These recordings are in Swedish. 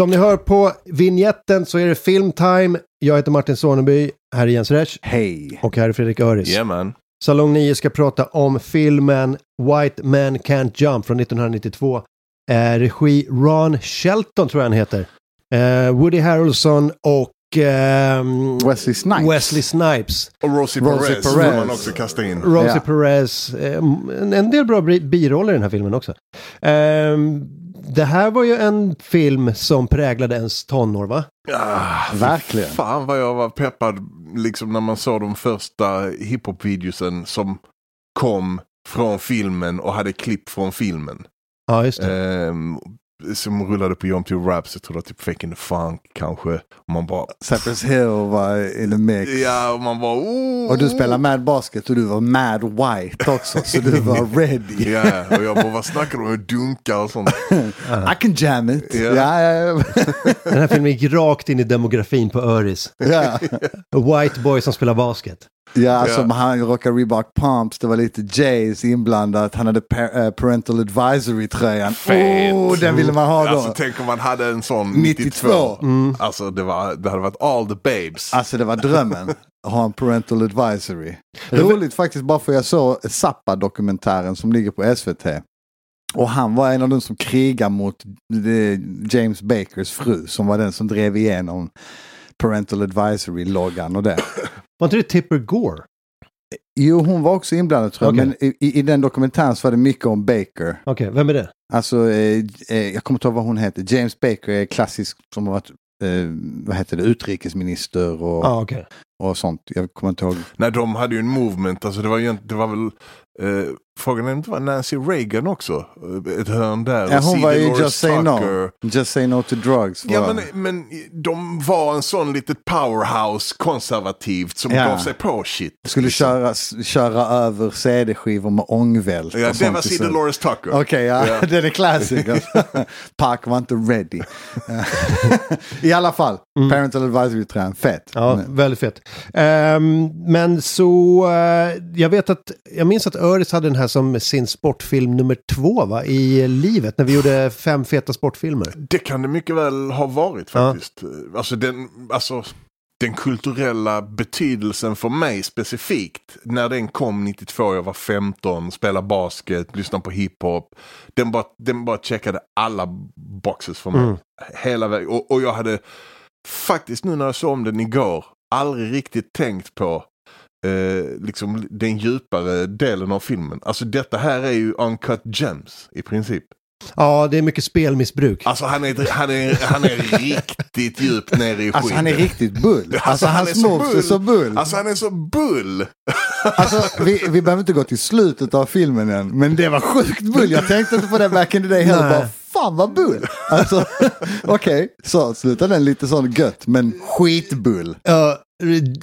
Som ni hör på vignetten så är det filmtime. Jag heter Martin Soneby, här är Jens Resch Hej! och här är Fredrik Öris. Yeah man. Salong 9 ska prata om filmen White Man Can't Jump från 1992. Eh, regi Ron Shelton tror jag han heter. Eh, Woody Harrelson och ehm, Wesley Snipes. Wesley Snipes. Och Rosie, Rosie Perez, Perez. man också kasta in. Rosie Ja. Perez. Eh, en, en del bra bi- biroller i den här filmen också. Det här var ju en film som präglade ens tonår va? Ah, Verkligen. Fan vad jag var peppad liksom när man såg de första hiphop-videosen som kom från filmen och hade klipp från filmen. Ja, just det. Ehm, som rullade på Jom till Raps, jag tror det var typ Fake in the Funk kanske. Och man bara... Cypress Hill var in the mix. Ja, och man bara... Oh! Och du spelar Mad Basket och du var Mad White också. Så du var ready. Ja, och jag bara vad snackar du om? Jag dunkar och sånt. I can jam it. Ja. Ja, ja, Den här filmen gick rakt in i demografin på Öris. ja. A White boy som spelar basket. Ja alltså Ja. han rockade Reebok Pumps, det var lite Jays inblandat. Han hade par- eh, Parental Advisory-tröjan. Oh, den ville man ha då. Alltså tänk om man hade en sån 92. 92. Alltså det, var, det hade varit all the babes. Alltså det var drömmen. Att ha en parental advisory. Roligt faktiskt bara för jag såg Zappa-dokumentären som ligger på SVT. Och han var en av de som krigar mot James Bakers fru som var den som drev igenom parental advisory-loggan och det. Var inte det Tipper Gore? Jo, hon var också inblandad tror jag, Okej. men i, i den dokumentären så var det mycket om Baker. Okej, vem är det? Alltså, eh, eh, jag kommer inte ihåg vad hon heter. James Baker är klassisk som har varit, eh, vad heter det, utrikesminister och, Ja, okej. Och sånt. Jag kommer inte ihåg. Nej, de hade ju en movement. Alltså det var, ju, det var väl... Eh, frågan är inte var Nancy Reagan också? Eh, Ett hörn där. Ja, hon var ju Just Say No. Tucker. Just say no to drugs. Ja, men, men de var en sån litet powerhouse konservativt som Ja. gav sig på shit. Skulle liksom. köra, köra över CD-skivor med ångvält. Ja, det var så- Dolores Tucker. Okej, ja, Ja. den är classic. Park var inte ready. I alla fall, parental advisory trän fett. Ja, Men- väldigt fett. Ehm, men så, eh, jag vet att, jag minns att Öris hade den här som sin sportfilm nummer två va, i livet, när vi gjorde fem feta sportfilmer. Det kan det mycket väl ha varit Ja. faktiskt. Alltså, den, alltså den kulturella betydelsen för mig specifikt. När den kom 92, jag var 15, spelade basket, lyssnade på hiphop. Den bara, den bara checkade alla boxes för mig. Mm. Hela vägen. Och, och jag hade faktiskt nu när jag såg om den igår aldrig riktigt tänkt på eh, liksom den djupare delen av filmen. Alltså detta här är ju uncut gems i princip. Ja, det är mycket spelmissbruk. Alltså han är, han är, han är riktigt djupt nere i Alltså skiten. han är riktigt bull. Alltså, han hans är så moves är bull. så bull. Alltså han är så bull. Alltså, vi, vi behöver inte gå till slutet av filmen än, men det var sjukt bull. Jag tänkte inte på det back in the day heller. Bara, fan vad bull. Alltså, okej, så slutar den lite sån gött, men skitbull. Ja,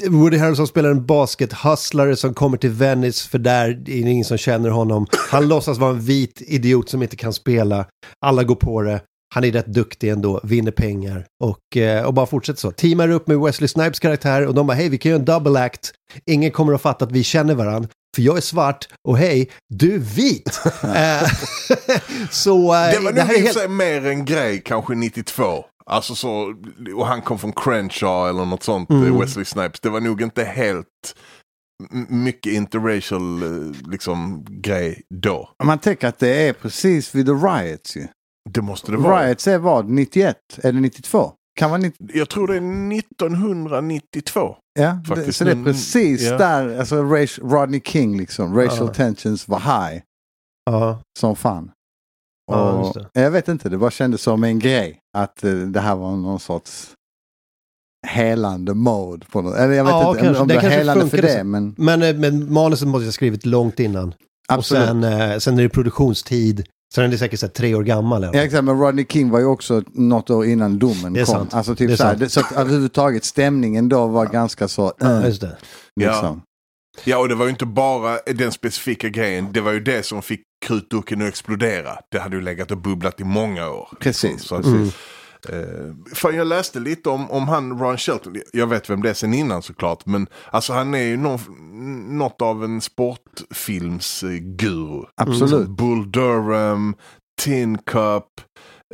Woody Harrelson spelar en baskethustlare som kommer till Venice för där är det ingen som känner honom. Han låtsas vara en vit idiot som inte kan spela. Alla går på det. Han är rätt duktig ändå, vinner pengar och, eh, och bara fortsätter så. Teamar upp med Wesley Snipes karaktär och de bara hej vi kan göra en double act. Ingen kommer att fatta att vi känner varandra. För jag är svart och hej, du är vit. Eh, så eh, Det var det nog helt... mer en grej kanske 92. Alltså så, och han kom från Crenshaw eller något sånt, Mm. Wesley Snipes. Det var nog inte helt mycket interracial eh, liksom, grej då. Man tänker att det är precis vid the riots ju. Det måste det vara. Riots är vad? 91? Är det 92? Kan vara 90? Jag tror det är 1992. Ja, det, Faktiskt, så det är precis ja. där, alltså race, Rodney King liksom, racial Ja. tensions var high Ja, som fan. Ja, Och, jag vet inte, det bara kändes som en grej att eh, det här var någon sorts helande mode på något. Eller jag vet Ja, inte kanske. om Det det var helande för det, men men, eh, men manuset måste jag ha skrivit långt innan. absolut. Och sen, eh, sen är det produktionstid. Sen är det säkert så här, tre år gammal. Eller? Ja, exakt, men Rodney King var ju också något år innan domen Det är kom. sant. Alltså Det är typ så, här, det, så att överhuvudtaget stämningen då var ganska så... Ja, eh, just det. liksom. Ja, och det var ju inte bara den specifika grejen. Det var ju det som fick krutduken att explodera. Det hade ju legat och bubblat i många år. Precis, Så, att- Mm. Eh, för jag läste lite om, om han Ron Shelton. Jag vet vem det är sen innan såklart. Men alltså han är ju någon, något av en sportfilmsguru. Absolut. Bull Durham, Tin Cup.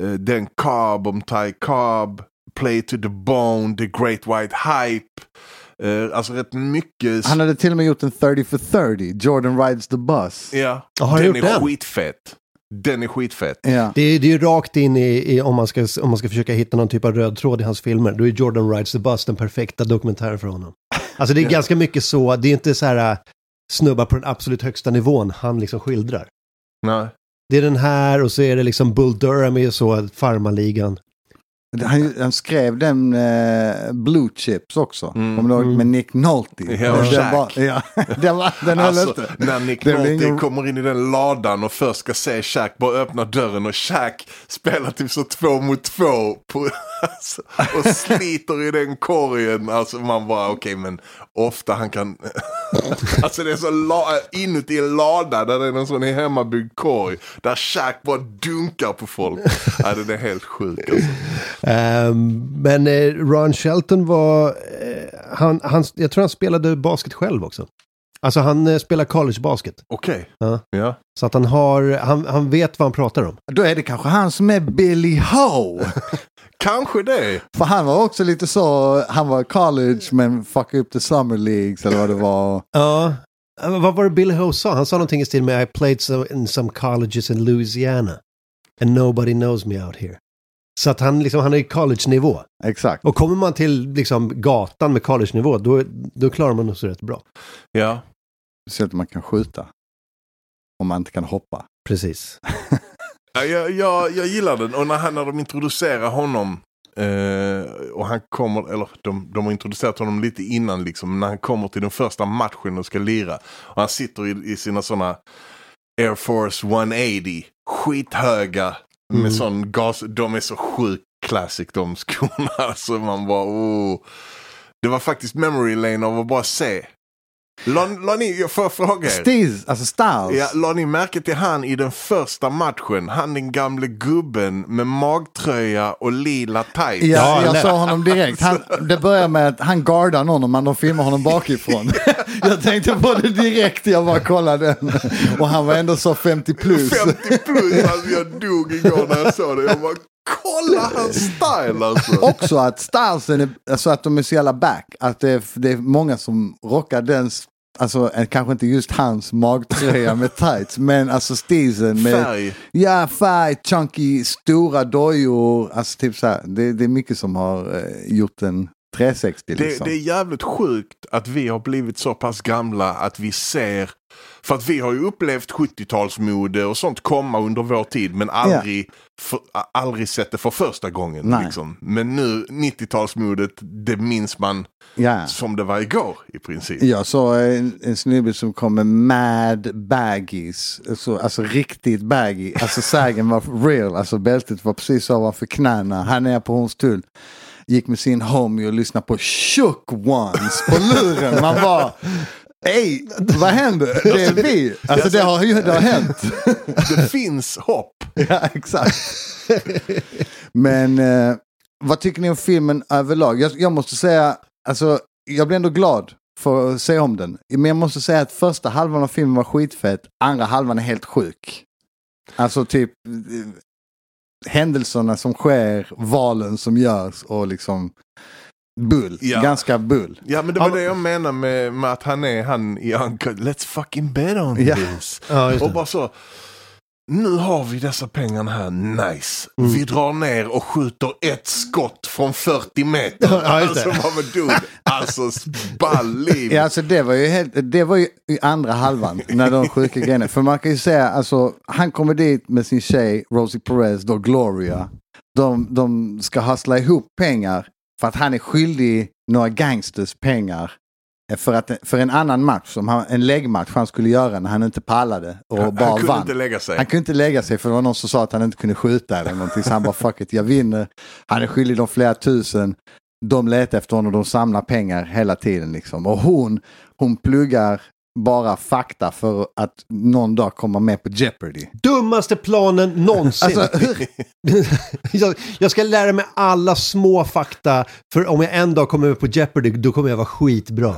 eh, den Cobb om Ty Cobb, Play to the Bone, The Great White Hype. Eh, alltså rätt mycket. Han hade till och med gjort en 30 for 30, Jordan Rides the Bus. Ja, har han den är den? skitfett. Den är skitfett. Ja. Det är, det är ju rakt in i, i om, man ska, om man ska försöka hitta någon typ av röd tråd i hans filmer. Då är Jordan Rides the Bus den perfekta dokumentären för honom. Alltså det är Ja. ganska mycket så, det är inte så här äh, snubbar på den absolut högsta nivån han liksom skildrar. Nej. Det är den här och så är det liksom Bull Durham är så farmarligan. Han, han skrev den eh, Blue Chips också. Mm. Kommer du ihåg? Med Nick Nolte. Ja, och den, var, ja, den, var, den höll Alltså, inte. när Nick blir Nolte ingen- kommer in i den ladan och först ska se Shaq bara öppna dörren och Shaq spelar typ så två mot två på, alltså, och sliter i den korgen. Alltså man bara okej men ofta han kan, alltså det är så la, inuti en lada där det är en sån hemmabyggd korg där Shaq bara dunkar på folk. Ja, den är helt sjuk alltså. Ehm, men eh, Ron Shelton var, eh, han, han, jag tror han spelade basket själv också. Alltså han eh, spelar college basket. Okej, Ja. ja. Så att han har, han, han vet vad han pratar om. Då är det kanske han som är Billy Ho. Kanske det. För han var också lite så, han var college men fuckade upp the summer leagues eller vad det var. Ja. Vad var det Bill Ho sa? Han sa någonting i stil med I played some, in some colleges in Louisiana. And nobody knows me out here. Så att han, liksom, han är i college-nivå. Exakt. Och kommer man till liksom, gatan med college-nivå, då, då klarar man så rätt bra. Ja. Speciellt om man kan skjuta. Om man inte kan hoppa. Precis. Ja, jag, jag, jag gillar den och när, han, när de introducerar honom eh, och han kommer, eller de, de har introducerat honom lite innan liksom, när han kommer till den första matchen och ska lira. Och han sitter i, i sina sådana Air Force 180, skithöga med Mm. sån gas, de är så sjukt classic de skorna. Alltså man bara oh. Det var faktiskt memory lane av att bara se. La, la ni, jag får fråga er. Steez, alltså Styles. Ja, la ni märke till han i den första matchen? Han den gamle gubben med magtröja och lila tights. Ja, Ja, jag sa honom direkt. Han, det börjar med att han guardar någon men de filmar honom bakifrån. jag tänkte på det direkt, jag bara kollade den. Och han var ändå så 50 plus. 50 plus, alltså jag dog igår när jag såg det. Jag bara, kolla hans style alltså. Också att stylesen, är, alltså att de är så jävla back. Att det är, det är många som rockar den, alltså eh, kanske inte just hans magtröja med tights, men alltså steezen med Färg. Ja, färg, chunky, stora dojor. Alltså typ så här, det, det är mycket som har eh, gjort en 360 Det, liksom. det är jävligt sjukt att vi har blivit så pass gamla att vi ser för att vi har ju upplevt 70-talsmode och sånt komma under vår tid men aldrig, för, a- aldrig sett det för första gången. Liksom. Men nu 90-talsmodet, det minns man ja. som det var igår i princip. Jag såg en, en snubbe som kom med mad baggies. Alltså, alltså riktigt baggy. Alltså sägen var real. Alltså bältet var precis ovanför knäna. Han är på Hornstull. Gick med sin homie och lyssnade på Shook Ones på luren. Man bara, Ey, vad händer? Det är vi. Alltså det har ju det har hänt. Det finns hopp. Ja, exakt. Men eh, vad tycker ni om filmen överlag? Jag, jag måste säga, alltså jag blev ändå glad för att se om den. Men jag måste säga att första halvan av filmen var skitfett, andra halvan är helt sjuk. Alltså typ eh, händelserna som sker, valen som görs och liksom bull. Ja. Ganska bull. Ja men det var Ja. det jag menar med, med att han är han i Uncut. Let's fucking bet on Ja. this. Ja, Och bara så. Nu har vi dessa pengarna här, nice. Mm. Vi drar ner och skjuter ett skott från 40 meter. Ja, alltså, vad dude. Alltså, ball liv. Ja, alltså det var ju, helt, det var ju i andra halvan när de sjuka grejerna. För man kan ju säga, alltså han kommer dit med sin tjej Rosie Perez, då Gloria. De, de ska hustla ihop pengar för att han är skyldig några gangsters pengar. För, att, för en annan match, som han, en läggmatch han skulle göra när han inte pallade och han, bara han kunde vann. inte lägga sig. Han kunde inte lägga sig för det var någon som sa att han inte kunde skjuta eller någonting. Så han bara fuck it, jag vinner. Han är skyldig dem flera tusen. De letar efter honom, de samlar pengar hela tiden liksom. Och hon, hon pluggar bara fakta för att någon dag komma med på Jeopardy. Dummaste planen någonsin. Alltså, jag, jag ska lära mig alla små fakta, för om jag en dag kommer med på Jeopardy, då kommer jag vara skitbra.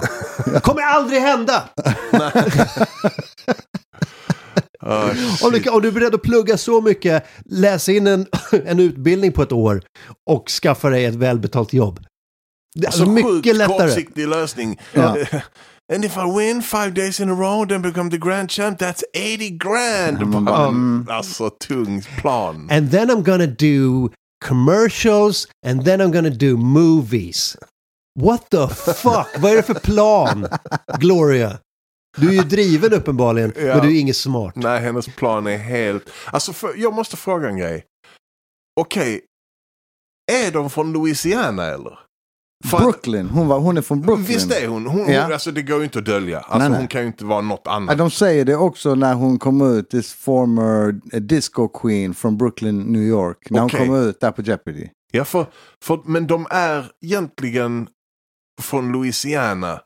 Det kommer aldrig hända! Ah, Om du, om du är beredd att plugga så mycket, läsa in en, en utbildning på ett år och skaffa dig ett välbetalt jobb. Det är alltså, sjukt mycket lättare. kortsiktig lösning. Ja. And if I win five days in a row then become the grand champ, that's 80 grand. Man bara, mm. Alltså tung plan. And then I'm gonna do commercials and then I'm gonna do movies. What the fuck? Vad är det för plan, Gloria? Du är ju driven uppenbarligen, Ja. men du är inget smart. Nej, hennes plan är helt... Alltså, för, jag måste fråga en grej. Okej, är de från Louisiana eller? Att- Brooklyn, hon, var, hon är från Brooklyn. Visst är hon? hon, Ja. hon alltså, det går ju inte att dölja. Alltså, Nej, nej. Hon kan ju inte vara något annat. de säger det också när hon kom ut, this former eh, disco queen från Brooklyn, New York. När Okej. hon kom ut där på Jeopardy. Ja, för, för, men de är egentligen från Louisiana.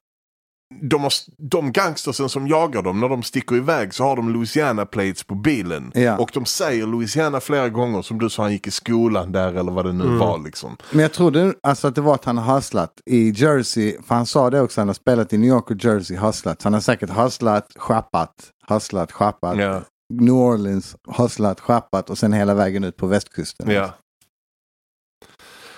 De, har, de gangstersen som jagar dem, när de sticker iväg så har de Louisiana plates på bilen. Ja. Och de säger Louisiana flera gånger, som du sa, han gick i skolan där eller vad det nu Mm. var liksom. Men jag trodde alltså att det var att han har hustlat i Jersey, för han sa det också, han har spelat i New York och Jersey, hustlat. Så han har säkert hustlat, schappat, hustlat, schappat. Ja, New Orleans, hustlat, schappat och sen hela vägen ut på västkusten. ja.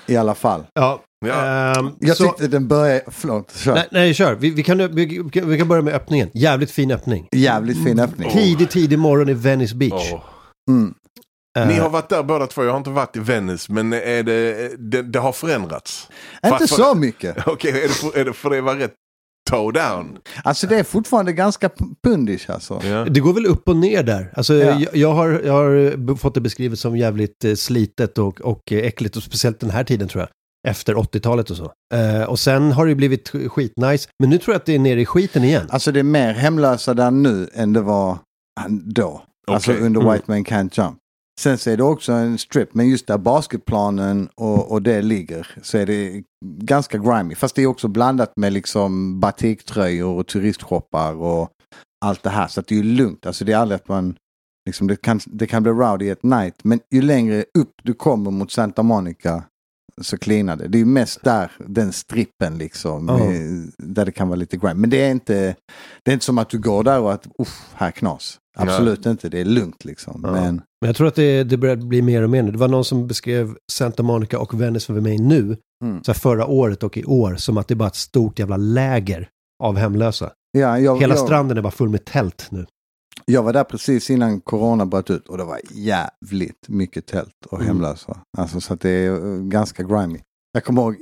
I alla fall. Ja, ja. ehm, Jag så, tyckte den började, förlåt, kör. nej, nej, kör. Vi, vi, kan, vi, vi kan- börja med öppningen. Jävligt fin öppning. Jävligt fin öppning. Oh. Tidig, tidig morgon i Venice Beach. Åh. Mm. Eh, Ni har varit där båda två, jag har inte varit i Venice, men är det, det, det har förändrats. Inte För- så mycket. Okej, är, det för, är det för det var rätt toe down? Alltså det är fortfarande ganska pundish alltså. Ja. Det går väl upp och ner där. Alltså, Ja. jag, jag, har, jag har fått det beskrivet som jävligt eh, slitet och, och eh, äckligt. Och speciellt den här tiden tror jag. Efter 80-talet och så. Eh, och sen har det blivit sk- skitnice. Men nu tror jag att det är nere i skiten igen. Alltså det är mer hemlösa där nu än det var då. Alltså Okej. under Mm. White Man Can't Jump. Sen så är det också en strip, men just där basketplanen och, och det ligger så är det ganska grimy. Fast det är också blandat med liksom batiktröjor och turistshoppar och allt det här. Så att det är ju lugnt. Alltså det är aldrig att man, liksom det kan, det kan bli rowdy at night. Men ju längre upp du kommer mot Santa Monica så cleanar det. Det är mest där, den strippen liksom. Ja. med- Där det kan vara lite grime. Men det är inte, det är inte som att du går där och att, uff, här knas. Absolut inte, det är lugnt liksom. Ja. Men Men jag tror att det, det börjar bli mer och mer nu. Det var någon som beskrev Santa Monica och Venice för mig nu, Mm. så förra året och i år, som att det är bara ett stort jävla läger av hemlösa. ja, jag, Hela jag, stranden är bara full med tält nu. Jag var där precis innan corona bröt ut och det var jävligt mycket tält och Mm. hemlösa. Alltså så att det är eh, ganska grimy. Jag kommer ihåg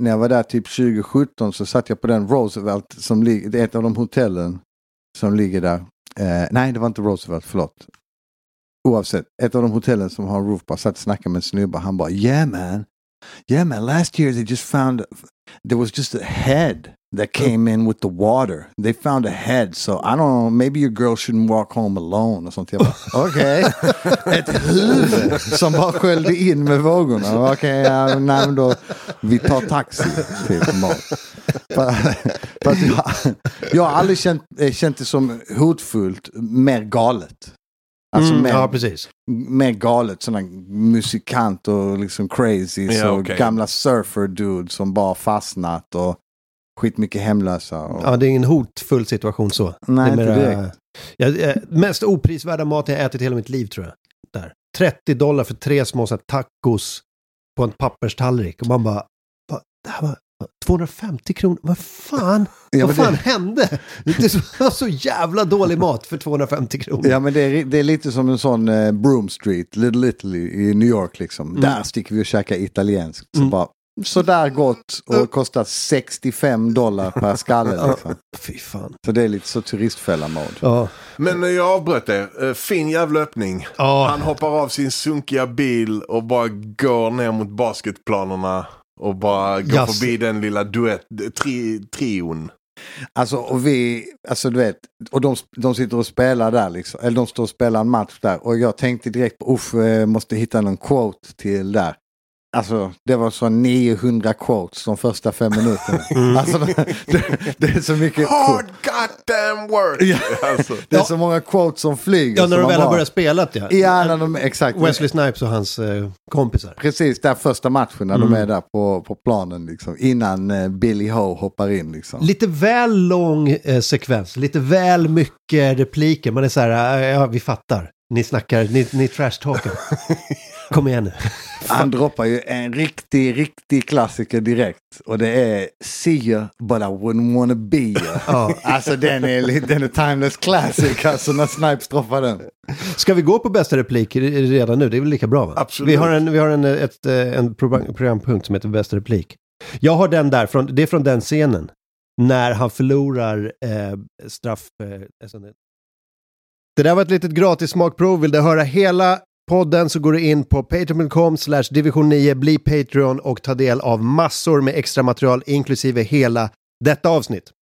när jag var där typ 2017 så satt jag på den Roosevelt som ligger, det är ett av de hotellen som ligger där. Eh, nej, det var inte Roosevelt, förlåt. Oavsett, ett av de hotellen som har en roofbar satt och snackade med en snubbe. Han bara yeah man, yeah man, last year they just found, there was just a head that came in with the water. They found a head so I don't know, maybe your girl shouldn't walk home alone sånt. Jag bara okej, ett huvud som bara sköljde in med vågorna. Okej, ja, men då, vi tar taxi till mat. Jag, jag har aldrig känt, eh, känt det som hotfullt, mer galet. Alltså Mm, mer, ja, precis. mer galet, sådana musikant och liksom crazy. Ja, så okej. Gamla surfer dude som bara fastnat och skitmycket hemlösa. Och, Ja, det är ingen hotfull situation så. nej, det inte direkt. Ja, eh, mest oprisvärda mat jag ätit hela mitt liv tror jag. Där. 30 dollar för tre små så här, tacos på en papperstallrik. Och man bara, "Va, det här var 250 kronor, vad fan, Ja, vad fan det- hände? Det var så jävla dålig mat för 250 kronor. Ja men det är, det är lite som en sån eh, Broom Street, Little Italy i New York liksom. Mm. Där sticker vi och käkar italienskt. Så Mm. bara, sådär gott och kostar 65 dollar per skalle liksom. Fy fan. Så det är lite så turistfälla-mode. Ja. Men eh, jag avbröt er. Eh, Fin jävla öppning. Ja. Han hoppar av sin sunkiga bil och bara går ner mot basketplanerna. Och bara går Yes. förbi den lilla duett, tri, trion. Alltså och vi, alltså du vet, och de, de sitter och spelar där liksom, eller de står och spelar en match där och jag tänkte direkt på, uff, eh, måste hitta någon quote till där. Alltså, det var så 900 quotes de första fem minuterna. Alltså, det, det är så mycket... Hard goddamn work! Ja. Alltså. Det är så många quotes som flyger. Ja, när de väl har börjat spela ja. Ja, när de, exakt. Wesley Snipes och hans eh, kompisar. Precis, där första matchen när Mm. de är där på, på planen liksom. Innan eh, Billy Ho hoppar in liksom. Lite väl lång eh, sekvens, lite väl mycket repliker. Man är så här, ja vi fattar. Ni snackar, ni, ni trashtalkar. Kom igen nu. Han droppar ju en riktig, riktig klassiker direkt. Och det är See you but I wouldn't wanna be you. Ja. Alltså den är, den är timeless classic alltså när Snipes droppar den. Ska vi gå på bästa replik redan nu? Det är väl lika bra va? Absolut. Vi har en, vi har en, ett, eh, en program- programpunkt som heter bästa replik. Jag har den där, från, det är från den scenen. När han förlorar eh, straff... Eh, alltså det- det där var ett litet gratis smakprov. Vill du höra hela podden så går du in på patreon.com slash division 9, bli Patreon och ta del av massor med extra material inklusive hela detta avsnitt.